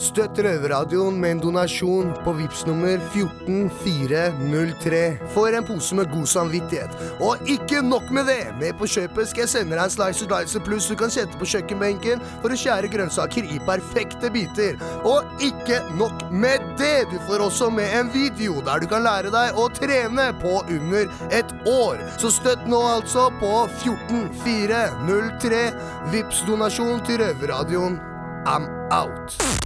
Støtt Røverradioen med en donasjon på VIPS nummer 14403 for en pose med god samvittighet. Og ikke nok med det! Med på kjøpet skal jeg sende deg en Slicer Dicer Pluss du kan sette på kjøkkenbenken for å skjære grønnsaker i perfekte biter. Og ikke nok med det! Du får også med en video der du kan lære deg å trene på under et år. Så støtt nå altså på 14403. VIPS donasjon til Røverradioen. I'm out.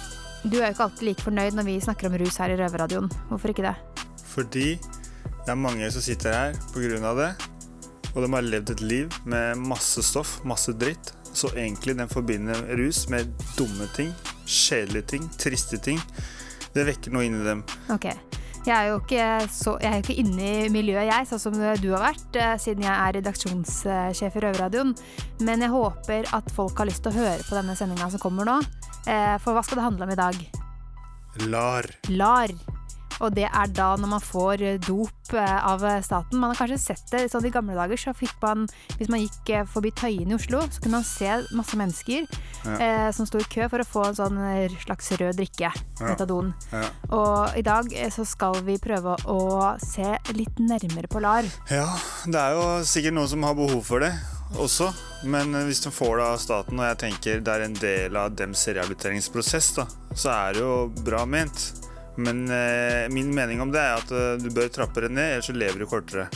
du er jo ikke alltid like fornøyd når vi snakker om rus her i Røverradioen. Hvorfor ikke det? Fordi det er mange som sitter her pga. det. Og de har levd et liv med masse stoff, masse dritt. Så egentlig den forbinder rus med dumme ting, kjedelige ting, triste ting. Det vekker noe inni dem. Ok. Jeg er jo ikke, så, jeg er ikke inne i miljøet, jeg, sånn som du har vært, eh, siden jeg er redaksjonssjef i Røverradioen. Men jeg håper at folk har lyst til å høre på denne sendinga som kommer nå. Eh, For hva skal det handle om i dag? LAR. LAR. Og det er da når man får eh, dop eh, av staten. Man har kanskje sett det sånn i gamle dager, så fikk man Hvis man gikk forbi Tøyen i Oslo, så kunne man se masse mennesker eh, som sto i kø for å få en sånn slags rød drikke, metadon. Ja. Og i dag så skal vi prøve å se litt nærmere på LAR. ja, det er jo sikkert noen som har behov for det også. Men eh, hvis de får det av staten, og jeg tenker det er en del av dems rehabiliteringsprosess, da, så er det jo bra ment. Men eh, min mening om det er at eh, du bør trappe det ned, ellers så lever du kortere.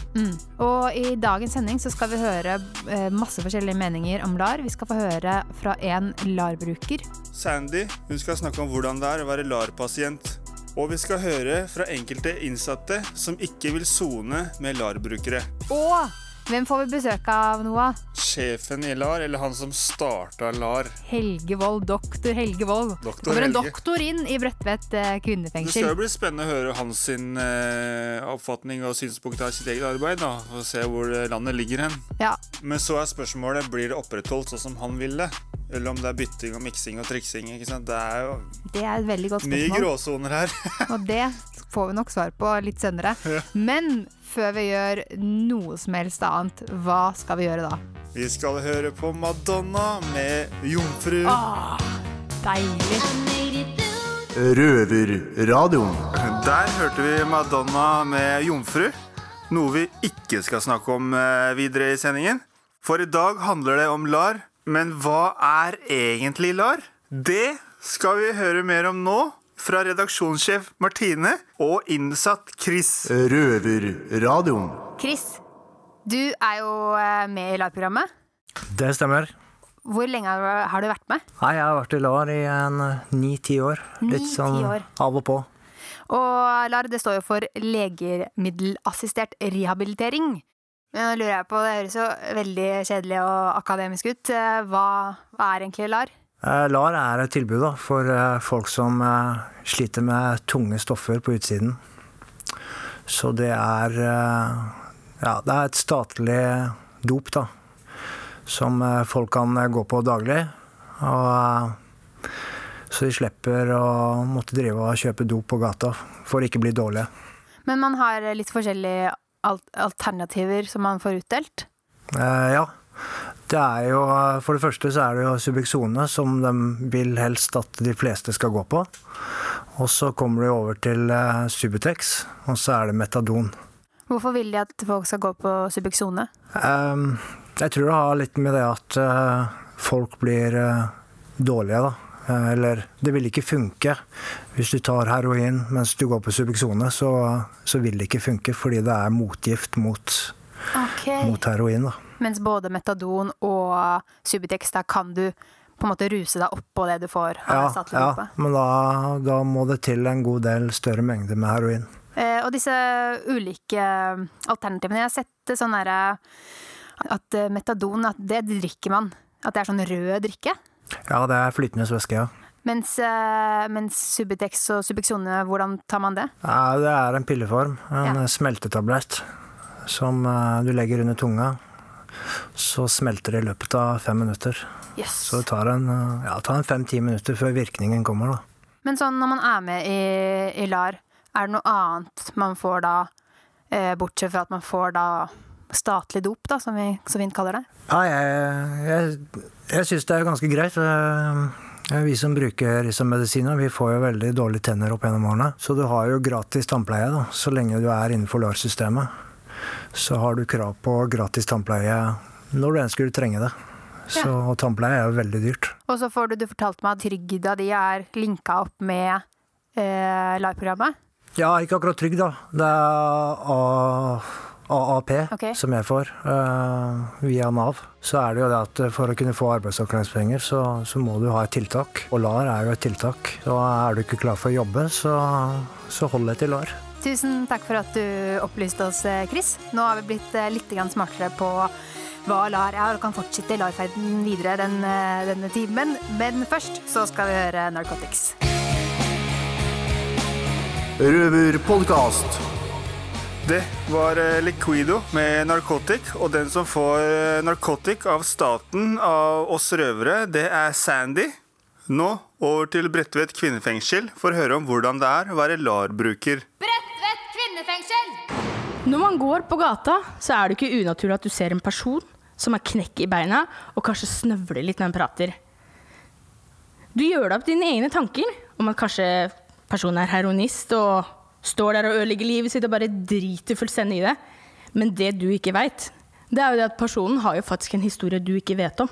Og i dagens sending så skal vi høre eh, masse forskjellige meninger om LAR. Vi skal få høre fra en LAR-bruker. Sandy hun skal snakke om hvordan det er å være LAR-pasient. Og vi skal høre fra enkelte innsatte som ikke vil sone med LAR-brukere. Og hvem får vi besøk av, Noah? Sjefen i LAR, eller han som starta LAR. Helge Wold, doktor Helge Wold. Doktor Kommer en Helge. doktor inn i Bredtvet kvinnefengsel. Det skal jo bli spennende å høre hans sin, eh, oppfatning og synspunkt av sitt eget arbeid. da, Og se hvor eh, landet ligger hen. Ja, Men så er spørsmålet blir det opprettholdt sånn som han ville. Eller om det er bytting og miksing og triksing. Det er jo det er et veldig godt mye spørsmål. gråsoner her. Og det får vi nok svar på litt senere. Men før vi gjør noe som helst annet, hva skal vi gjøre da? Vi skal høre på Madonna med 'Jomfru'. Ah, deilig. Røverradioen. Der hørte vi Madonna med 'Jomfru'. Noe vi ikke skal snakke om eh, videre i sendingen. For i dag handler det om LAR. Men hva er egentlig LAR? Det skal vi høre mer om nå. Fra redaksjonssjef Martine og innsatt Chris. Røverradioen. Chris, du er jo eh, med i LAR-programmet. Det stemmer. Hvor lenge har du- vært med? Nei, jeg har vært i LAR i en ni-ti år. Litt Ni-ti sånn år. av og på. Og LAR det står jo for legemiddelassistert rehabilitering. Men lurer jeg på, det høres jo veldig kjedelig og akademisk ut. Eh, Hva, hva er egentlig LAR? Eh, LAR er et tilbud da, for eh, folk som eh, sliter med tunge stoffer på utsiden. Så det er eh, Ja, det er et statlig dop, da. Som eh, folk kan eh, gå på daglig. Og eh, så de slipper å måtte drive og kjøpe dop på gata for ikke bli dårlige. Men man har litt forskjellige alternativer som man får utdelt. Eh, ja. Det er jo, for det første så er det jo Subuxone som de vil helst at de fleste skal gå på. Og så kommer du over til Subutex, og så er det Metadon. Hvorfor vil de at folk skal gå på Subic sone? Um, jeg tror det har litt med det at uh, folk blir uh, dårlige, da. Eh, Eller det vil ikke funke. Hvis du tar heroin mens du går på Subuxone, så, så vil det ikke funke fordi det er motgift mot, mot heroin. da. Mens både Metadon og Subutex, da kan du på en måte ruse deg oppå det du får Ja, ja, men da, da må det til en god del større mengde med heroin. Eh, og disse ulike alternativene Jeg har sett sånn derre at eh, metadon, at det drikker man. At det er sånn rød drikke. Ja, det er flytende væske, ja. Mens, eh, mens Subutex og Subuxone, hvordan tar man det? Ja, det er en pilleform, en Ja. smeltetablett, som eh, du legger under tunga. Så smelter det i løpet av fem minutter. Yes. Så det tar en, eh, ja, en fem-ti minutter før virkningen kommer. da. Men sånn når man er med i, i LAR, er det noe annet man får da, eh, bortsett fra at man får da statlig dop, da, som vi så fint kaller det? Ja, jeg, jeg, jeg syns det er ganske greit. Eh, Vi som bruker liksom medisiner, vi får jo veldig dårlige tenner opp gjennom årene. Så du har jo gratis tannpleie da, så lenge du er innenfor LAR-systemet. Så har du krav på gratis tannpleie når du enn skulle trenge det. Så og tannpleie er jo veldig dyrt. Og så får du, du fortalt meg at trygda di er linka opp med eh, LAR-programmet. Ja, ikke akkurat trygg, da. Det er AAP okay. som jeg får uh, via Nav. Så er det jo det at for å kunne få arbeidsavklaringspenger, så, så må du ha et tiltak. Og LAR er jo et tiltak. Og er du ikke klar for å jobbe, så, så hold deg til LAR. Tusen takk for at du opplyste oss, eh, Chris. Nå har vi blitt eh, litt smartere på hva LAR er, og kan fortsette LAR-ferden videre den, denne timen. Men først så skal vi høre Narcotics. Røverpodkast. Det var eh, Liquido med narkotik, og den som får eh, narkotik av staten av oss røvere, det er Sandy. Nå over til Bredtvet kvinnefengsel for å høre om hvordan det er å være LAR-bruker. Bredtvet kvinnefengsel! Når man går på gata, så er det ikke unaturlig at du ser en person som har knekk i beina og kanskje snøvler litt når han prater. Du gjør deg opp dine egne tanker om at kanskje personen er heroinist og står der og ødelegger livet sitt og bare driter fullstendig i det. Men det du ikke veit, det er jo det at personen har jo faktisk en historie du ikke vet om.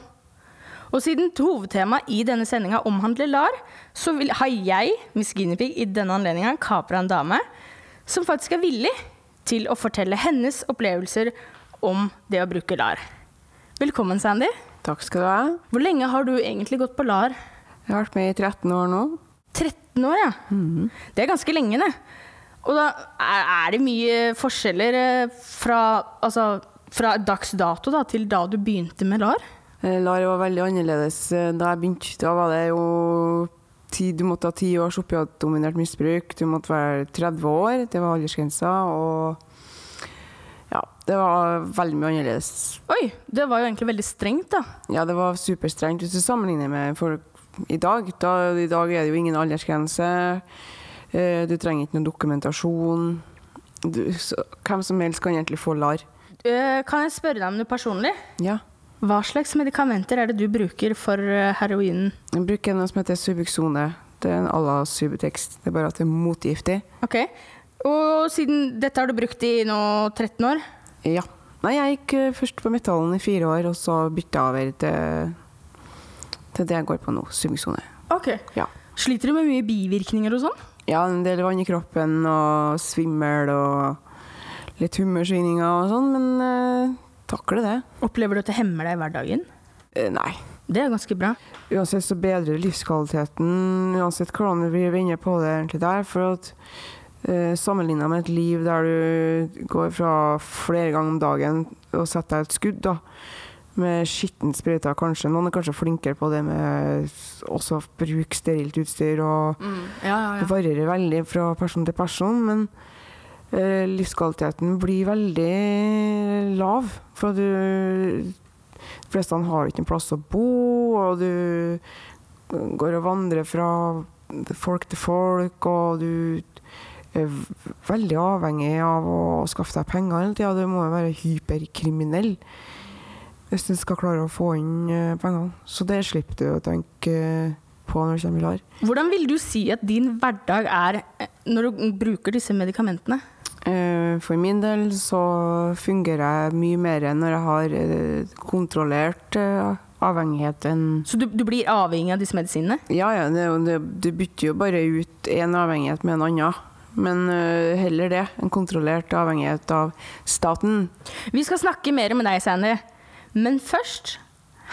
Og siden hovedtemaet i denne sendinga omhandler LAR, så vil, har jeg, Miss Guinevere, i denne anledninga kapra en dame som faktisk er villig til å fortelle hennes opplevelser om det å bruke LAR. Velkommen, Sandy. Takk skal du ha. Hvor lenge har du egentlig gått på LAR? Jeg har vært med i 13 år nå. 13 år, ja. Det er ganske lenge, det. Og da er, er det mye forskjeller eh, fra, altså, fra dags dato da, til da du begynte med LAR? Eh, LAR var veldig annerledes eh, da jeg begynte. Da var det jo ti, Du måtte ha ti års opiatdominert misbruk. Du måtte være 30 år. Det var aldersgrensa. Og ja, det var veldig mye annerledes. Oi, det var jo egentlig veldig strengt, da. Ja, det var superstrengt hvis du sammenligner med folk i dag. Da, I dag er det jo ingen aldersgrense. Eh, Du trenger ikke noe dokumentasjon. Du, så, hvem som helst kan egentlig få LAR. Eh, Kan jeg spørre deg om noe personlig? Ja. Hva slags medikamenter er det du bruker for eh, heroinen? Jeg bruker noe som heter Subuxone. Det er en à la Subutex. Det er bare at det er motgiftig. Ok. Og siden dette har du brukt i nå 13 år? Ja. Nei, jeg gikk først på metallen i fire år, og så bytta jeg over til, til det jeg går på nå, Subuxone. Ok. Ja. Sliter du med mye bivirkninger og sånn? Ja, en del vann i kroppen og svimmel og litt humørsvingninger og sånn, men eh, takler det. Opplever du at det hemmer deg i hverdagen? Eh, nei. Det er ganske bra. Uansett så bedrer det livskvaliteten, uansett hvordan vi inne på det egentlig der. For at eh, sammenligna med et liv der du går fra flere ganger om dagen og setter deg et skudd, da, med skittensprøyter, kanskje. Noen er kanskje flinkere på det med også å bruke sterilt utstyr, og Ja, det varierer veldig fra person til person. Men eh, livskvaliteten blir veldig lav. For du De fleste har ikke en plass å bo, og du går og vandrer fra folk til folk, og du er veldig avhengig av å skaffe deg penger hele tida. Du må jo være hyperkriminell hvis du skal klare å få inn pengene. penger. Så det slipper du å tenke eh, på når du kommer i LAR. Hvordan vil du si at din hverdag er eh, når du bruker disse medikamentene? Eh, For min del så fungerer jeg mye mer når jeg har eh, kontrollert eh, avhengighet enn Så du, du blir avhengig av disse medisinene? Ja, ja, det, det, du bytter jo bare ut én avhengighet med en annen. Men uh, heller det. En kontrollert avhengighet av staten. Vi skal snakke mer med deg, Sandy. Men først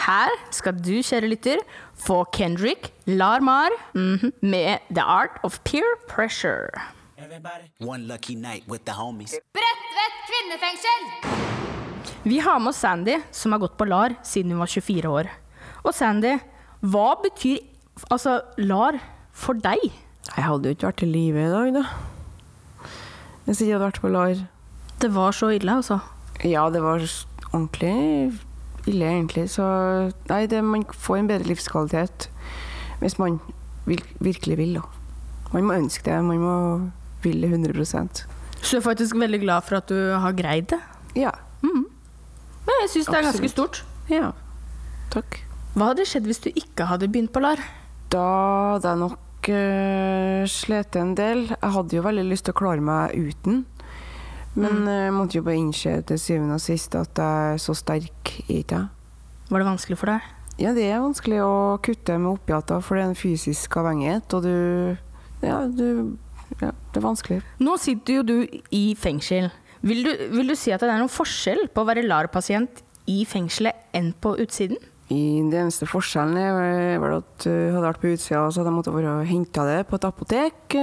her skal du, kjære lytter, få Kendrick Larmar mhm, med The Art of Peer Pressure. One lucky night with the homies. Bredtvet kvinnefengsel! Vi har med oss Sandy, som har gått på LAR siden hun var 24 år. Og Sandy, hva betyr Altså, LAR for deg? Jeg hadde jo ikke vært i live i dag, da. Hvis jeg ikke hadde vært på LAR. Det var så ille, altså. Ja, det var ordentlig ille, egentlig. Så nei, det, man får en bedre livskvalitet hvis man vil, virkelig vil, da. Man må ønske det. Man må ville 100% Så du er faktisk veldig glad for at du har greid det? Ja. Men jeg syns det er ganske stort. Ja. Takk. Hva hadde skjedd hvis du ikke hadde begynt på LAR? Da hadde jeg nok uh, slitt en del. Jeg hadde jo veldig lyst til å klare meg uten. Men mm. jeg måtte jo bare innse til syvende og sist at jeg er så sterk i ikke jeg. Var det vanskelig for deg? Ja, det er vanskelig å kutte med opiater, for det er en fysisk avhengighet, og du Ja, du Ja, det er vanskelig. Nå sitter jo du i fengsel. Vil du, vil du si at det er noen forskjell på å være LAR-pasient i fengselet enn på utsiden? I den eneste forskjellen er vel at uh, hadde vært på utsida, så hadde jeg måttet hente det på et apotek.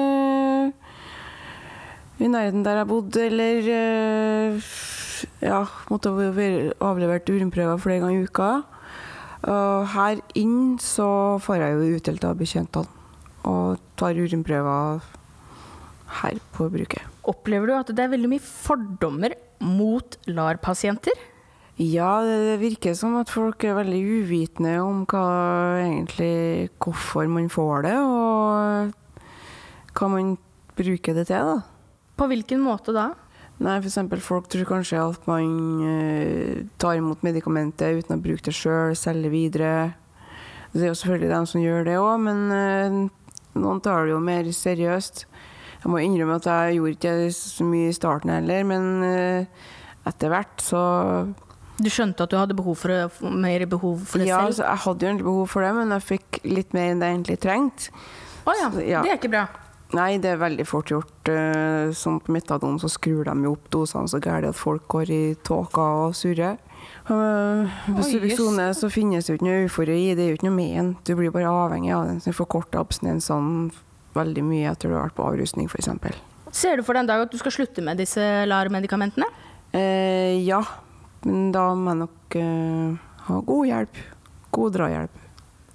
I nærheten der jeg bodde, eller eh, ja, måtte være avlevert urinprøver flere ganger i uka. Og her inn så får jeg jo utdelt av bekjentene og tar urinprøver her på bruket. Opplever du at det er veldig mye fordommer mot LAR-pasienter? Ja, det virker som at folk er veldig uvitende om hva egentlig hvorfor man får det, og hva man bruker det til. da. På hvilken måte da? Nei, eksempel folk tror kanskje at man eh, tar imot medikamentet uten å bruke det sjøl, selge videre. Det er jo selvfølgelig dem som gjør det òg, men eh, noen tar det jo mer seriøst. Jeg må innrømme at jeg gjorde ikke så mye i starten heller, men eh, etter hvert så Du skjønte at du hadde behov for, det, mer behov for det Ja, selv? altså, jeg hadde jo egentlig behov for det, men jeg fikk litt mer enn det jeg egentlig trengte. Å ja, ja. det er ikke bra. Nei, det er veldig fort gjort. eh, Sånn på metadon så skrur de jo opp dosene så gærent at folk går i tåka og surrer. På Oi, så finnes det jo ikke noe eufori, det er jo ikke noe men. Du blir bare avhengig av den. Så du forkorter abstinensene veldig mye etter du har vært på avrusning, f.eks. Ser du for deg en dag at du skal slutte med disse LAR-medikamentene? Eh, ja, men da må jeg nok eh, ha god hjelp. God drahjelp.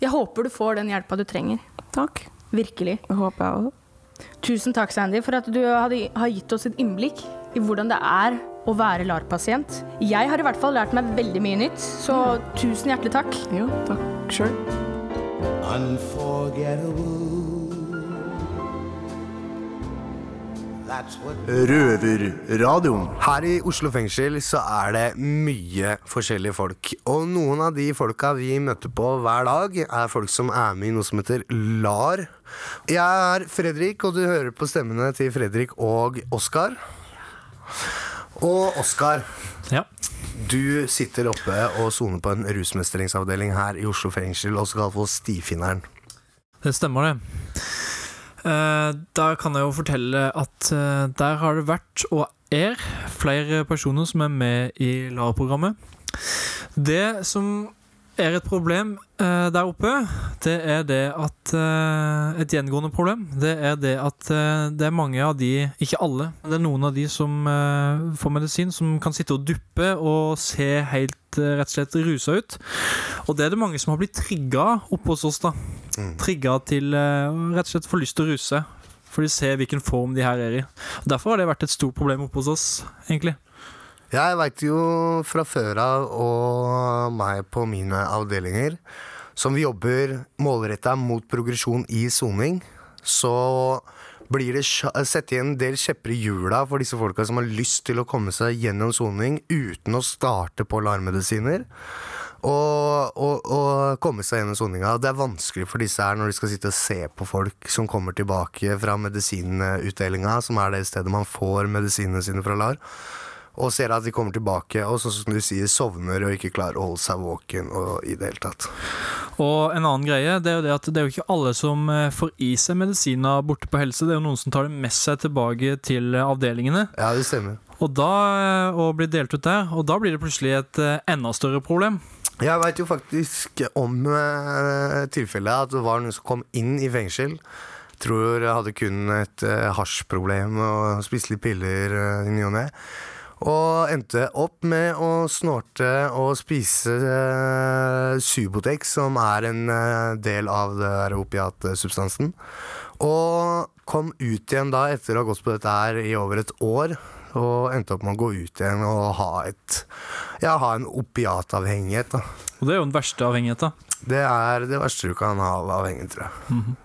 Jeg håper du får den hjelpa du trenger. Takk. Virkelig. Det håper jeg òg. Tusen takk, Sandy, for at du har gitt oss et innblikk i hvordan det er å være LAR-pasient. Jeg har i hvert fall lært meg veldig mye nytt, så tusen hjertelig takk. Jo, takk sjøl. Røverradioen. Her i Oslo fengsel så er det mye forskjellige folk. Og noen av de folka vi møter på hver dag, er folk som er med i noe som heter LAR. Jeg er Fredrik, og du hører på stemmene til Fredrik og Oskar. Og Oskar, Ja. du sitter oppe og soner på en rusmestringsavdeling her i Oslo fengsel, også kalt for Stifinneren. Det stemmer, det. Eh, da kan jeg jo fortelle at eh, der har det vært, og er, flere personer som er med i LAR-programmet. Det som er et problem eh, der oppe, det er det at eh, Et gjengående problem, det er det at eh, det er mange av de, ikke alle, men det er noen av de som eh, får medisin, som kan sitte og duppe og se helt eh, rett og slett rusa ut. Og det er det mange som har blitt trigga oppe hos oss, da. Trigga til eh, rett og slett få lyst til å ruse. For de ser hvilken form de her er i. Og Derfor har det vært et stort problem oppe hos oss, egentlig. Jeg veit jo fra før av og meg på mine avdelinger som vi jobber målretta mot progresjon i soning, så blir det satt igjen en del kjepper i hjula for disse folka som har lyst til å komme seg gjennom soning uten å starte på LAR-medisiner. Og, og, og komme seg gjennom soninga. Det er vanskelig for disse her når de skal sitte og se på folk som kommer tilbake fra medisinutdelinga, som er det stedet man får medisinene sine fra LAR og ser at de kommer tilbake og sånn som du sier, sovner og ikke klarer å holde seg våken og i det hele tatt. Og en annen greie, det er jo det at det er jo ikke alle som eh, får i seg medisiner borte på helse. Det er jo noen som tar det med seg tilbake til eh, avdelingene. Ja, det stemmer. Og da eh, og blir delt ut der, og da blir det plutselig et eh, enda større problem. Jeg veit jo faktisk om tilfellet at det var noen som kom inn i fengsel. Tror jeg hadde kun et uh, hasjproblem og spiste litt piller uh, i ny og ne. Og endte opp med å snorte og spise eh, Subotex, som er en eh, del av det opiatsubstansen. Og kom ut igjen da etter å ha gått på dette her i over et år. Og endte opp med å gå ut igjen og ha et Ja, ha en opiatavhengighet, da. Og det er jo den verste avhengigheten. Det er det verste du kan ha av avhengighet, tror jeg.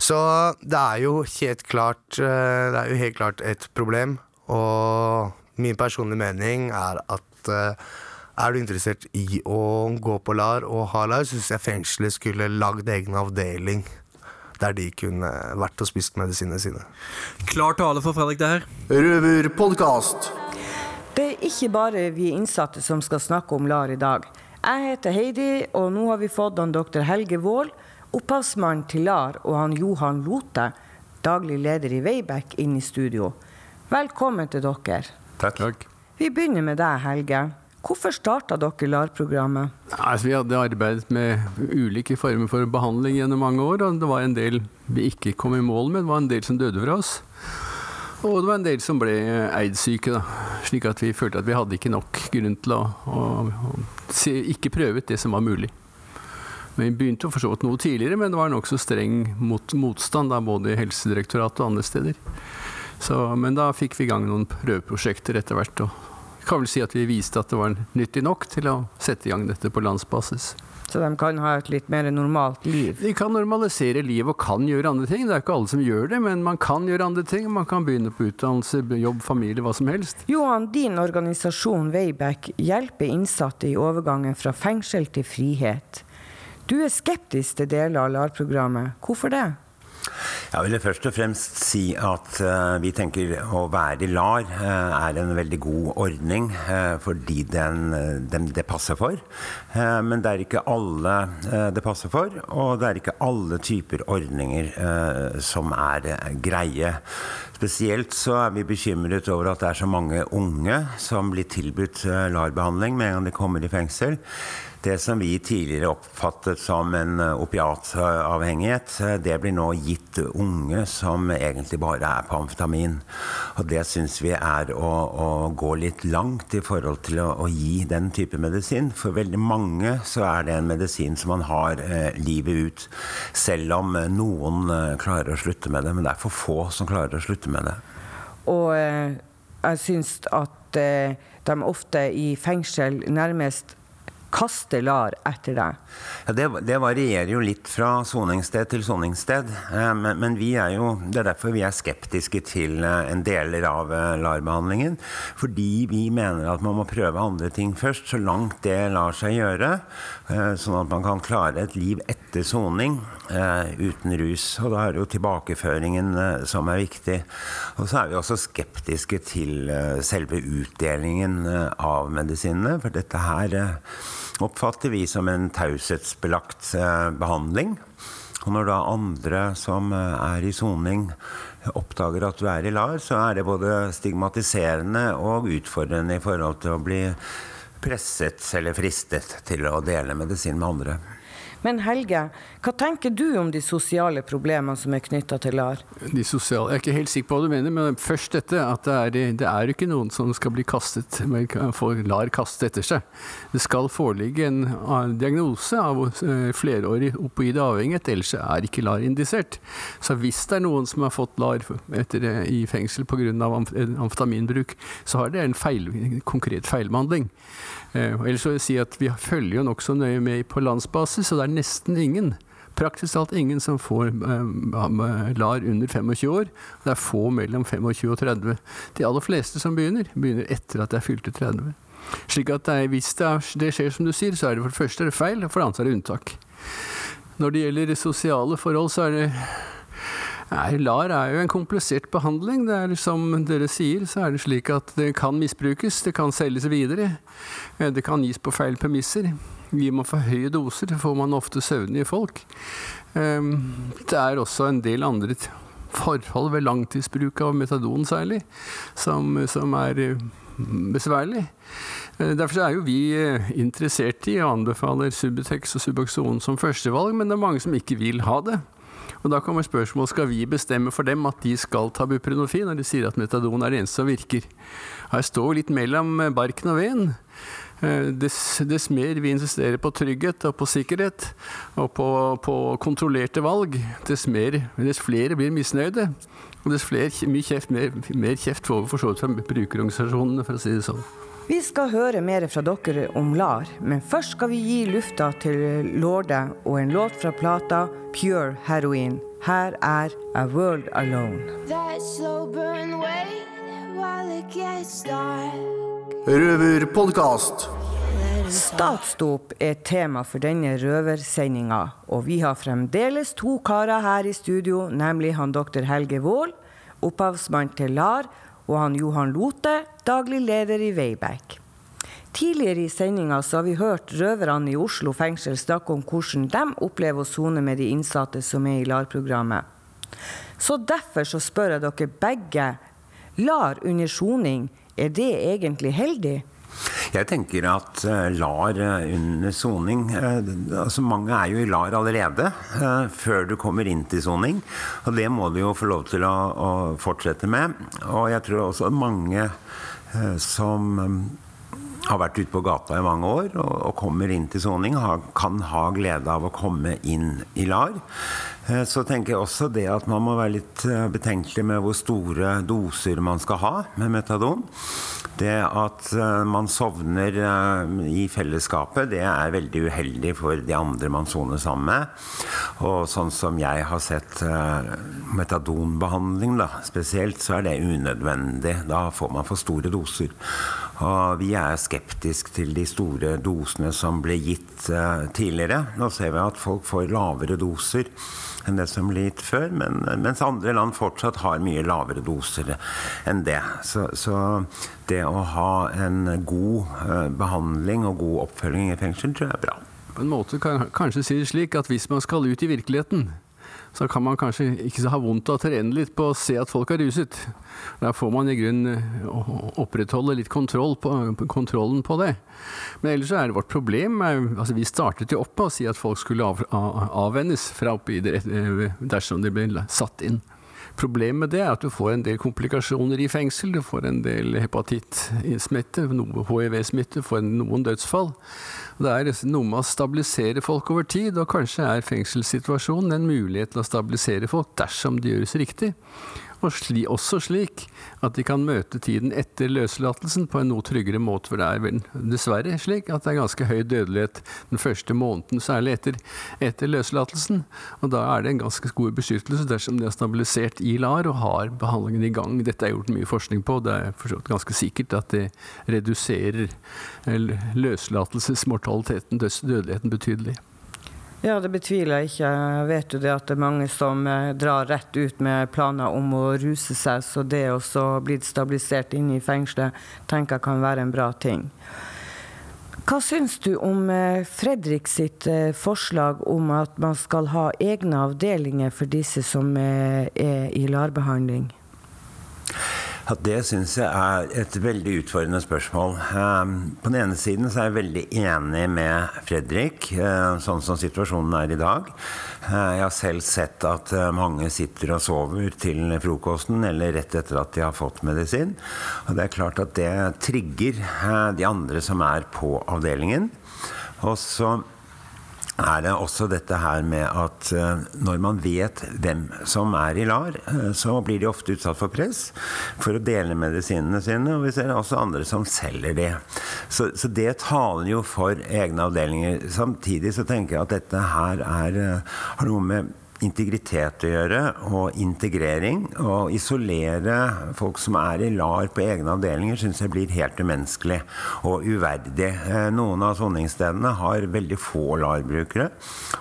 Så det er jo helt klart eh, Det er jo helt klart et problem. Og min personlige mening er at eh, er du interessert i å gå på LAR og ha LAR, så syns jeg fengselet skulle lagd egen avdeling der de kunne vært og spist medisinene sine. Klar tale for Fredrik, det her. Røverpodkast. Det er ikke bare vi innsatte som skal snakke om LAR i dag. Jeg heter Heidi, og nå har vi fått han dr. Helge Wold, opphavsmann til LAR, og han Johan Lote, daglig leder i Veibekk, inn i studio. Velkommen til dere. Takk. Vi begynner med deg, Helge. Hvorfor starta dere LAR-programmet? Altså, vi hadde arbeidet med ulike former for behandling gjennom mange år, og det var en del vi ikke kom i mål med. Det var en del som døde fra oss. Og det var en del som ble aids-syke, da. slik at vi følte at vi hadde ikke nok grunn til å, å, å se, ikke prøve ut det som var mulig. Men Vi begynte å for så vidt noe tidligere, men det var nokså streng mot, motstand da, både i Helsedirektoratet og andre steder. Så, men da fikk vi i gang noen prøveprosjekter etter hvert. og jeg kan vel si at vi viste at det var nyttig nok til å sette i gang dette på landsbasis. Så de kan ha et litt mer normalt liv? De kan normalisere livet og kan gjøre andre ting. Det er ikke alle som gjør det, men man kan gjøre andre ting. Man kan begynne på utdannelse, jobb, familie, hva som helst. Johan, din organisasjon Wayback hjelper innsatte i overgangen fra fengsel til frihet. Du er skeptisk til deler av LAR-programmet. Hvorfor det? Jeg vil først og fremst si at uh, vi tenker å være i LAR uh, er en veldig god ordning uh, fordi den, den, det passer for. men det er ikke alle det passer for, og det er ikke alle typer ordninger som er greie. Spesielt så er vi bekymret over at det er så mange unge som blir tilbudt LAR-behandling med en gang de kommer i fengsel. Det som vi tidligere oppfattet som en opiatavhengighet, det blir nå gitt unge som egentlig bare er på amfetamin. Og det syns vi er å, å, gå litt langt i forhold til å, å, gi den type medisin. For veldig mange så er det en medisin som man har eh, livet ut. Selv om noen eh, klarer å slutte med det. Men det er for få som klarer å slutte med det. Og eh, jeg syns at eh, de ofte i fengsel nærmest kaste LAR etter deg? Ja, det, det, varierer jo litt fra soningssted til soningssted. Eh, men, men, vi er jo, det er derfor vi er skeptiske til eh, en deler av eh, LAR-behandlingen. Fordi vi mener at man må prøve andre ting først, så langt det lar seg gjøre. Sånn at man kan klare et liv etter soning uten rus. Og da er det jo tilbakeføringen som er viktig. Og så er vi også skeptiske til selve utdelingen av medisinene. For dette her oppfatter vi som en taushetsbelagt eh, behandling. Og når da andre som eh, er i soning, oppdager at du er i LAR, så er det både stigmatiserende og utfordrende i forhold til å bli presset eller fristet til å dele medisin med andre. Men Helge, hva tenker du om de sosiale problemene som er knytta til LAR? De sosiale, Jeg er ikke helt sikker på hva du mener, men først dette at det er, det er ikke noen som skal bli kastet, men får LAR kastet etter seg. Det skal foreligge en diagnose av eh, flerårig opioid avhengighet, ellers er ikke LAR indisert. Så hvis det er noen som har fått LAR etter, eh, i fengsel pga. amfetaminbruk, så har det en feil, konkret feilbehandling. Eh, ellers vil jeg si at Vi følger jo nokså nøye med på landsbasis, og det er nesten ingen praktisk talt ingen som får eh, LAR under 25 år. Det er få mellom 25 og 30. De aller fleste som begynner, begynner etter at de er fylte 30. Slik at er, Hvis det, er, det, skjer som du sier, så er det for det første feil, og for det andre er det unntak. Når det gjelder sosiale forhold, så er det Nei, LAR er jo en komplisert behandling. Det er Som dere sier, så er det slik at det kan misbrukes, det kan selges videre. Eh, det kan gis på feil premisser. Gir man for høye doser, får man ofte søvnige folk. Ehm, det er også en del andre forhold ved langtidsbruk av metadon særlig, som, som er eh, besværlig. Eh, derfor er jo vi interessert i og anbefaler Subutex og Suboxone som førstevalg, men det er mange som ikke vil ha det. Og da kommer spørsmålet skal vi bestemme for dem at de skal ta buprenorfin, når de sier at metadon er det eneste som virker. Her står vi litt mellom barken og veden. Eh, Dess, dess mer vi insisterer på trygghet og på sikkerhet og på, på kontrollerte valg, dess, mer, dess flere blir misnøyde. Og dess flere, mye kjeft, mer, mer kjeft får vi for så vidt fra brukerorganisasjonene, for å si det sånn. Vi skal høre mer fra dere om LAR, men først skal vi gi lufta til Lorde og en låt fra plata Pure Heroin. Her er A World Alone. Røverpodkast. Statsdop er tema for denne røversendinga, og vi har fremdeles to karer her i studio, nemlig han doktor Helge Wold, opphavsmann til LAR, og han Johan Lote, daglig leder i Wayback. Tidligere i sendinga har vi hørt røverne i Oslo fengsel snakke om hvordan de opplever å sone med de innsatte som er i LAR-programmet. Så derfor så spør jeg dere begge. LAR under soning, er det egentlig heldig? Jeg tenker at eh, LAR eh, under soning eh, altså Mange er jo i LAR allerede før du kommer inn til soning. Og det må du jo få lov til å, å fortsette med. Og jeg tror også at mange som har vært ute på gata i mange år og, og kommer inn til soning, har, kan ha glede av å komme inn i LAR. Eh, Så tenker jeg også det at man må være litt eh, betenkelig med hvor store doser man skal ha med metadon. Det at eh, man sovner i fellesskapet, det er veldig uheldig for de andre man soner sammen med. Og sånn som jeg har sett eh, metadonbehandling da, spesielt, så er det unødvendig. Da får man for store doser. Og vi er skeptiske til de store dosene som ble gitt eh, tidligere. Nå ser vi at folk får lavere doser enn det som ble gitt før, men, mens andre land fortsatt har mye lavere doser enn det. Så, så det å ha en god eh, behandling og god oppfølging i fengsel tror jeg er bra. På en måte kan kanskje si det slik at hvis man skal ut i virkeligheten, så kan man kanskje ikke ha vondt av å trene litt på å se at folk er ruset. Der får man i grunnen eh, opprettholde litt kontroll på, kontrollen på det. Men ellers så er det vårt problem altså Vi startet jo opp med å si at folk skulle av, av, avvennes fra opioider eh, dersom de ble satt inn. Problemet med det er at du får en del komplikasjoner i fengsel. Du får en del hepatittsmitte, hiv-smitte, får noen dødsfall. Det er noe med å stabilisere folk over tid, og kanskje er fengselssituasjonen en mulighet til å stabilisere folk dersom det gjøres riktig. Og sli, også slik at de kan møte tiden etter løslatelsen på en noe tryggere måte, for det er vel dessverre slik at det er ganske høy dødelighet den første måneden, særlig etter, etter løslatelsen. Og da er det en ganske god beskyttelse dersom de er stabilisert i LAR og har behandlingen i gang. Dette er gjort mye forskning på, det er ganske sikkert at det reduserer løslatelsesmortaliteten, dødeligheten, betydelig. Ja, det betviler jeg ikke. Jeg vet jo det at det er mange som eh, drar rett ut med planer om å ruse seg, så det å bli stabilisert inne i fengselet tenker jeg kan være en bra ting. Hva syns du om eh, Fredrik sitt eh, forslag om at man skal ha egne avdelinger for disse som er i LAR-behandling? Ja, det syns jeg er et veldig utfordrende spørsmål. Eh, På den ene siden så er jeg veldig enig med Fredrik, eh, sånn som situasjonen er i dag. Eh, Jeg har selv sett at eh, mange sitter og sover til frokosten eller rett etter at de har fått medisin. Og det er klart at det trigger de andre som er på avdelingen. Og så er det også dette her med at eh, når man vet hvem som er i LAR, eh, så blir de ofte utsatt for press for å dele medisinene sine. Og vi ser også andre som selger det. Så, så det taler jo for egne avdelinger. Samtidig så tenker jeg at dette her er, eh, har noe med integritet å gjøre, og integrering. Å isolere folk som er i LAR på egne avdelinger, syns jeg blir helt umenneskelig og uverdig. Eh, Noen av soningsstedene har veldig få LAR-brukere.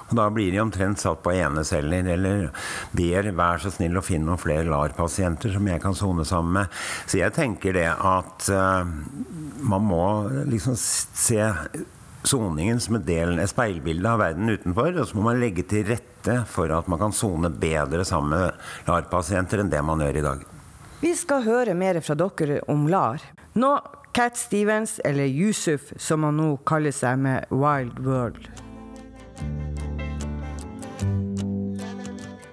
og Da blir de omtrent satt på eneceller, eller ber vær så snill å finne noen flere LAR-pasienter som jeg kan sone sammen med. Så jeg tenker det at uh, man må liksom se soningen som en del, et speilbilde av verden utenfor, og så må man legge til rette for at man kan sone bedre sammen med LAR-pasienter enn det man gjør i dag. Vi skal høre mer fra dere om LAR. Nå Cat Stevens, eller Yusuf, som han nå kaller seg med Wild World.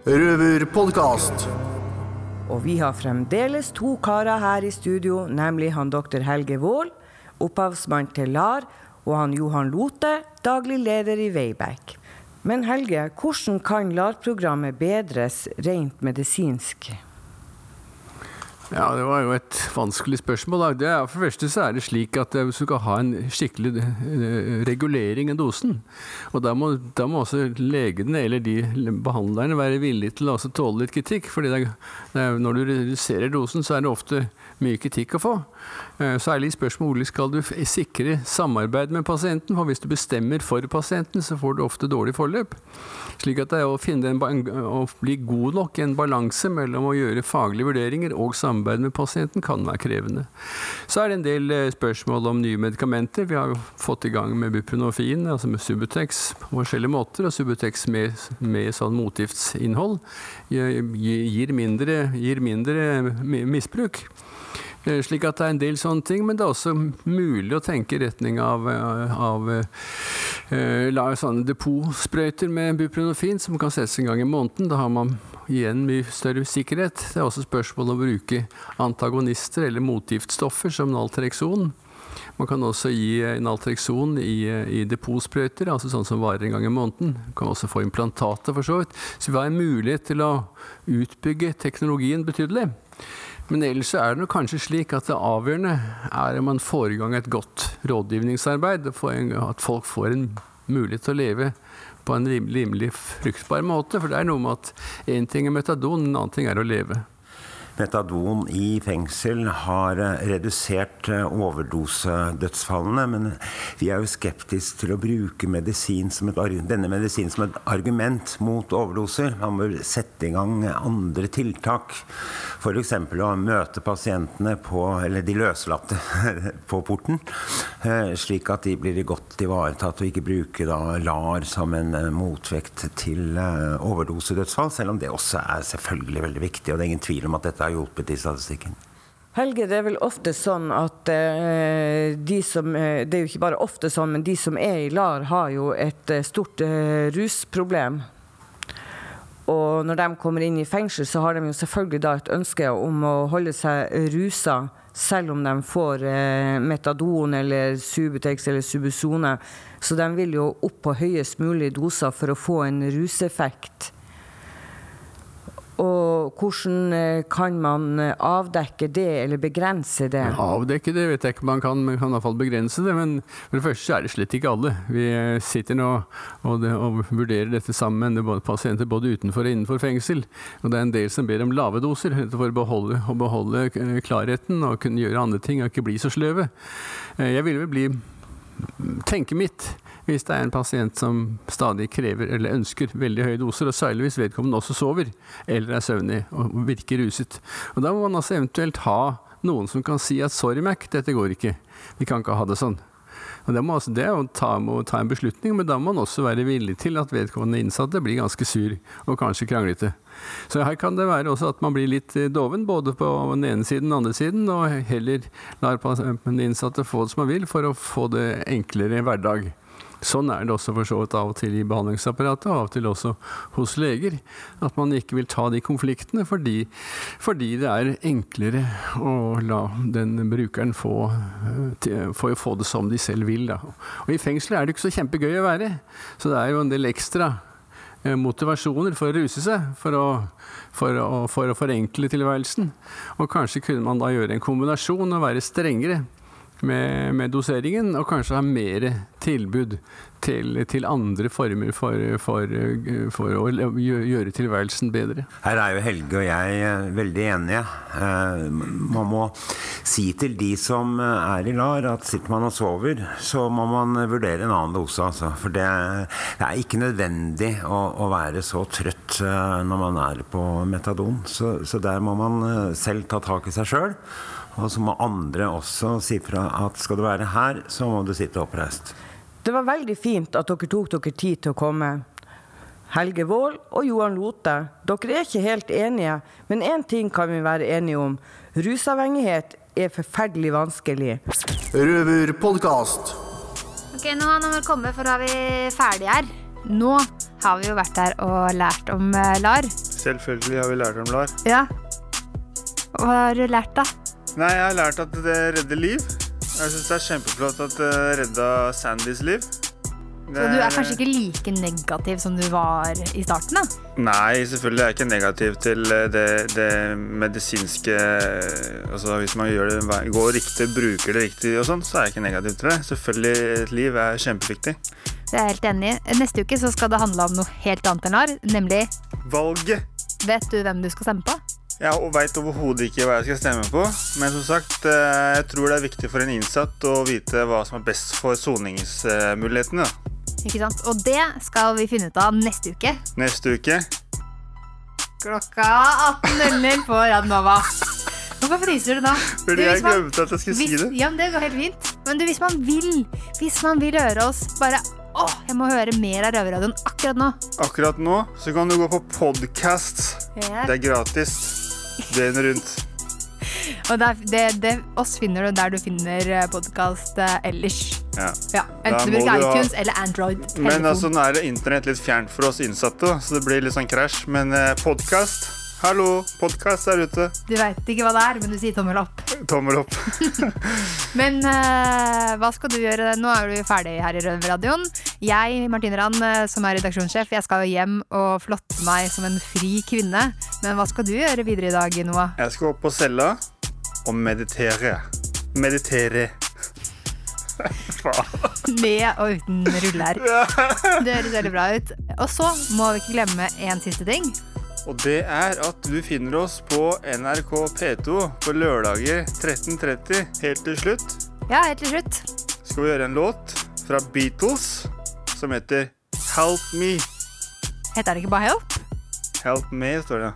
Røverpodkast. Og vi har fremdeles to karer her i studio, nemlig han doktor Helge Wold, opphavsmann til LAR, og han Johan Lote, daglig leder i Wayback. Men Helge, hvordan kan LAR-programmet bedres rent medisinsk? Ja, Det var jo et vanskelig spørsmål. da. For det første så er det slik at eh, hvis du skal ha en skikkelig eh, regulering av dosen, og da må, da må også legene eller de behandlerne være villige til å tåle litt kritikk. er, når du reduserer dosen, så er det ofte mye kritikk å få. Eh, Særlig i spørsmål hvordan skal du sikre samarbeid med pasienten. For hvis du bestemmer for pasienten, så får du ofte dårlig forløp. Slik at det er å, finne en, å bli god nok en balanse mellom å gjøre faglige vurderinger og samarbeid med pasienten kan være krevende. Så er det en del eh, spørsmål om nye medikamenter. Vi har jo fått i gang med buprenorfin, altså med Subutex på forskjellige måter. Og Subutex med, med sånn motgiftsinnhold gir mindre, gir mindre misbruk. Eh, Slik at det er en del sånne ting, men det er også mulig å tenke i retning av, av, av eh, sånne depotsprøyter med buprenofin som kan settes en gang i måneden. Da har man igjen mye større sikkerhet. Det er også spørsmål om å bruke antagonister eller motgiftstoffer som Naltrexon. Man kan også gi Naltrexon i, eh, i depotsprøyter, altså sånn som varer en gang i måneden. Man kan også få implantater, for så vidt. Så vi har en mulighet til å utbygge teknologien betydelig. Men ellers er det kanskje slik at det avgjørende er om man får i gang et godt rådgivningsarbeid, at folk får en mulighet til å leve på en rimelig fruktbar måte. For det er noe med at én ting er metadon, en annen ting er å leve. Metadon i fengsel har eh, redusert eh, overdosedødsfallene, men vi er jo skeptiske til å bruke medisin et, denne medisinen som et argument mot overdoser. Man bør sette i gang andre tiltak. F.eks. å møte pasientene på, eller de løslatte på porten, eh, slik at de blir godt ivaretatt, og ikke bruke da LAR som en motvekt til overdosedødsfall, selv om det også er selvfølgelig veldig viktig. og det er ingen tvil om at dette har hjulpet i statistikken. Helge, det er vel ofte sånn at eh, de som eh, Det er jo ikke bare ofte sånn, men de som er i LAR, har jo et eh, stort rusproblem. Og når de kommer inn i fengsel, så har de jo selvfølgelig da et ønske om å holde seg rusa, selv om de får metadon eller Subutex eller Subusone. Så de vil jo opp på høyest mulig doser for å få en ruseffekt. Og hvordan eh, kan man eh, avdekke det, eller begrense det? Avdekke det vet jeg ikke man kan, men kan i hvert fall begrense det. Men for det første er det slett ikke alle. Vi eh, sitter nå og, det, og vurderer dette sammen med pasienter både utenfor og innenfor fengsel. Og det er en del som ber om lave doser for å beholde, å beholde eh, klarheten og kunne gjøre andre ting og ikke bli så sløve. Jeg ville vel bli tenke mitt hvis det er en pasient som stadig krever eller ønsker veldig høye doser, og særlig hvis vedkommende også sover eller er søvnig og virker ruset. Og Da må man altså eventuelt ha noen som kan si at 'sorry, Mac, dette går ikke'. Vi kan ikke ha det sånn. Og det, må altså, det er å ta, må ta en beslutning, men da må man også være villig til at vedkommende innsatte blir ganske sur og kanskje kranglete. Så her kan det være også at man blir litt eh, doven, både på den ene siden og den andre siden, og heller lar den innsatte få det som han vil for å få det enklere hverdag. Sånn er det også for så vidt av og til i behandlingsapparatet, og av og til også hos leger. At man ikke vil ta de konfliktene fordi, fordi det er enklere å la den brukeren få, eh, til- få, få det som de selv vil. Da. Og i fengsel er det ikke så kjempegøy å være, så det er jo en del ekstra eh, motivasjoner for å ruse seg, for å, for, å, for å forenkle tilværelsen. Og kanskje kunne man da gjøre en kombinasjon og være strengere med, med doseringen, og kanskje ha mer tilbud til, til andre former for, for, for å gjøre tilværelsen bedre. Her er jo Helge og jeg eh, veldig enige. Eh, Man må si til de som eh, er i LAR at sitter man og sover, så må man vurdere en annen dose. Altså. For det, det er ikke nødvendig å, å være så trøtt når man er på metadon. Så, så der må man selv ta tak i seg sjøl. Og så må andre også si fra at skal du være her, så må du sitte oppreist. Det var veldig fint at dere tok dere tid til å komme. Helge Wold og Johan Lote, dere er ikke helt enige, men én ting kan vi være enige om. Rusavhengighet er forferdelig vanskelig. Røverpodkast. Ok, nå har vi kommet, for da er vi ferdige her. Nå har vi jo vært her og lært om eh, LAR. Selvfølgelig har vi lært om LAR. Ja. Hva har du lært, da? Nei, jeg har lært at det redder liv. Jeg syns det er kjempeflott at det redda Sandys liv. Så du er kanskje ikke like negativ som du var i starten? da? Nei, selvfølgelig er jeg ikke negativ til eh, det, det medisinske Altså Hvis man gjør det, går riktig, bruker det riktig og sånn, så er jeg ikke negativ til det. Selvfølgelig, et liv er kjempeviktig. Det er jeg helt enig i. Neste uke så skal det handle om noe helt annet enn LAR, nemlig Valget. Vet du hvem du skal stemme på? Jeg veit overhodet ikke hva jeg skal stemme på, men som sagt, eh, jeg tror det er viktig for en innsatt å vite hva som er best for soningsmulighetene. Ikke sant? Og det skal vi finne ut av neste uke. Neste uke. Klokka 18.00 på Radnova. Hvorfor fryser du nå? Fordi Du, jeg hvis glemte at jeg skulle si det. Ja, men Det går helt fint. Men du, hvis man vil Hvis man vil høre oss bare Åh, jeg må høre mer av Røverradioen akkurat nå. Akkurat nå så kan du gå på podcast. Yeah. Det er gratis. Døgnet rundt. Og der, det, det, oss finner du der du finner podkast ellers. Ja. Ja, Enten du bruker du ha- iTunes eller Android. Men altså, nå er det internett litt fjernt for oss innsatte, så det blir litt sånn krasj. Men eh, podkast Hallo, podkast der ute. Du veit ikke hva det er, men du sier tommel opp. Tommel opp. Men uh, hva skal du gjøre? Nå er du ferdig her i Røverradioen. Jeg, Martine Rand, eh, som er redaksjonssjef, jeg skal hjem og flotte meg som en fri kvinne. Men hva skal du gjøre videre i dag, Noah? Jeg skal opp på cella og meditere. Meditere. Med og uten ruller. Det høres veldig bra ut. Og så må vi ikke glemme en siste ting. Og det er at du finner oss på NRK P2 på lørdager 13.30 helt til slutt. Ja, helt til slutt. Skal vi gjøre en låt fra Beatles som heter Help Me. Heter det ikke bare Help? Help Me, står det.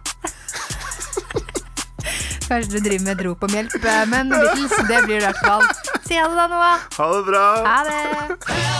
Kanskje du driver med et rop om hjelp, men Beatles, det blir det i hvert fall. Si ha det da, Noah. Ha det bra. Ha det.